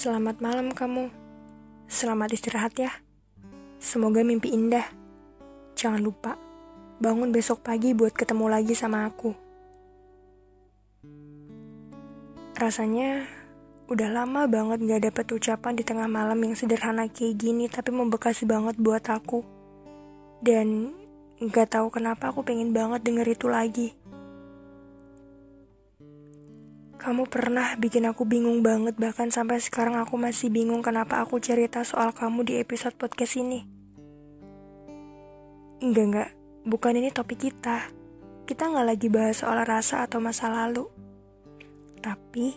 Selamat malam kamu. Selamat istirahat ya. Semoga mimpi indah. Jangan lupa, bangun besok pagi buat ketemu lagi sama aku. Rasanya udah lama banget gak dapet ucapan di tengah malam yang sederhana kayak gini tapi membekas banget buat aku. Dan gak tahu kenapa aku pengen banget denger itu lagi. Kamu pernah bikin aku bingung banget, bahkan sampai sekarang aku masih bingung kenapa aku cerita soal kamu di episode podcast ini. Enggak, enggak. Bukan ini topik kita. Kita nggak lagi bahas soal rasa atau masa lalu. Tapi,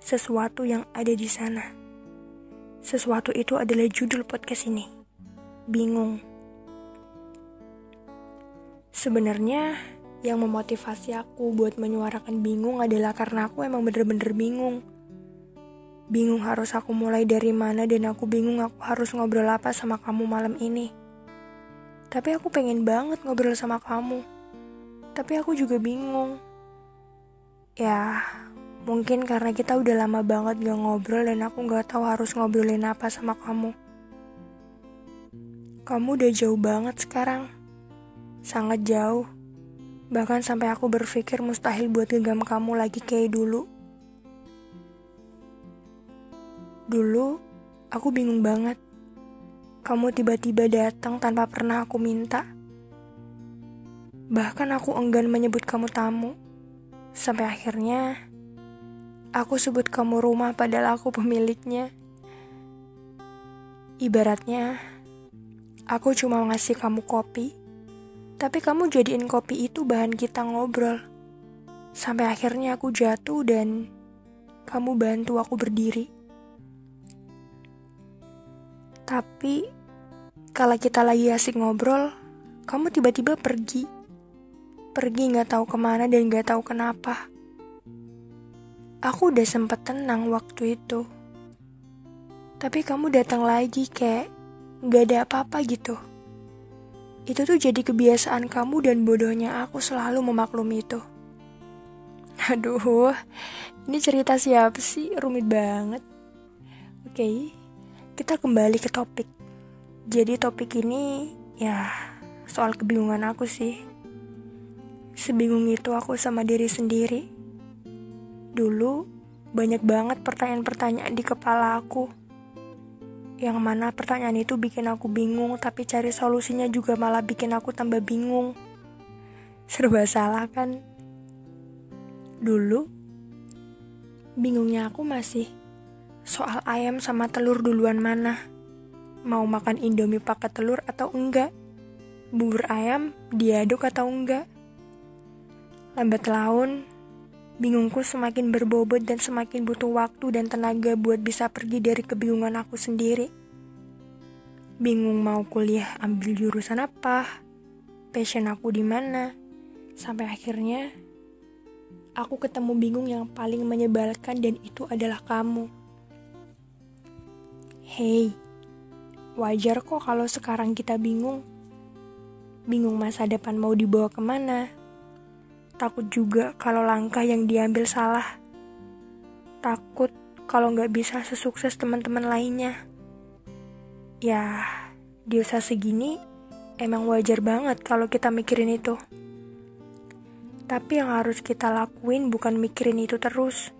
sesuatu yang ada di sana. Sesuatu itu adalah judul podcast ini. Bingung. Sebenarnya, yang memotivasi aku buat menyuarakan bingung adalah karena aku emang bener-bener bingung. Bingung harus aku mulai dari mana dan aku bingung aku harus ngobrol apa sama kamu malam ini. Tapi aku pengen banget ngobrol sama kamu. Tapi aku juga bingung. Ya, mungkin karena kita udah lama banget gak ngobrol dan aku gak tahu harus ngobrolin apa sama kamu. Kamu udah jauh banget sekarang. Sangat jauh. Bahkan sampai aku berpikir mustahil buat genggam kamu lagi kayak dulu. Dulu, aku bingung banget. Kamu tiba-tiba datang tanpa pernah aku minta. Bahkan aku enggan menyebut kamu tamu. Sampai akhirnya, aku sebut kamu rumah padahal aku pemiliknya. Ibaratnya, aku cuma ngasih kamu kopi tapi kamu jadiin kopi itu bahan kita ngobrol. Sampai akhirnya aku jatuh dan kamu bantu aku berdiri. Tapi kalau kita lagi asik ngobrol, kamu tiba-tiba pergi. Pergi gak tahu ke mana dan gak tahu kenapa. Aku udah sempet tenang waktu itu. Tapi kamu datang lagi kayak gak ada apa-apa gitu. Itu tuh jadi kebiasaan kamu dan bodohnya aku selalu memaklumi itu. Aduh, ini cerita siapa sih? Rumit banget. Oke, kita kembali ke topik. Jadi topik ini ya soal kebingungan aku sih. Sebingung itu aku sama diri sendiri. Dulu banyak banget pertanyaan-pertanyaan di kepala aku yang mana pertanyaan itu bikin aku bingung, tapi cari solusinya juga malah bikin aku tambah bingung. Serba salah kan? Dulu, bingungnya aku masih soal ayam sama telur duluan mana. Mau makan indomie pakai telur atau enggak? Bubur ayam diaduk atau enggak? Lambat laun, Bingungku semakin berbobot dan semakin butuh waktu dan tenaga buat bisa pergi dari kebingungan aku sendiri. Bingung mau kuliah ambil jurusan apa, passion aku di mana, sampai akhirnya aku ketemu bingung yang paling menyebalkan dan itu adalah kamu. Hey, wajar kok kalau sekarang kita bingung. Bingung masa depan mau dibawa ke mana, Takut juga kalau langkah yang diambil salah. Takut kalau nggak bisa sesukses teman-teman lainnya. Ya, di usaha segini emang wajar banget kalau kita mikirin itu. Tapi yang harus kita lakuin bukan mikirin itu terus.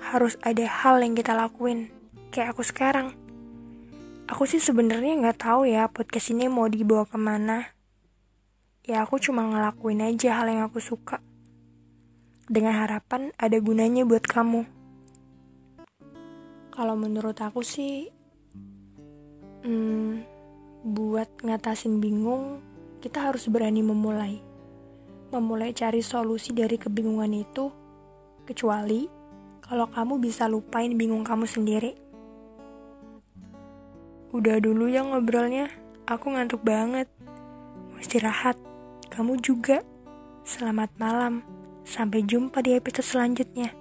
Harus ada hal yang kita lakuin. Kayak aku sekarang. Aku sih sebenarnya nggak tahu ya podcast ini mau dibawa ke mana ya aku cuma ngelakuin aja hal yang aku suka. Dengan harapan ada gunanya buat kamu. Kalau menurut aku sih, hmm, buat ngatasin bingung, kita harus berani memulai. Memulai cari solusi dari kebingungan itu, kecuali kalau kamu bisa lupain bingung kamu sendiri. Udah dulu ya ngobrolnya, aku ngantuk banget. Mau istirahat. Kamu juga. Selamat malam. Sampai jumpa di episode selanjutnya.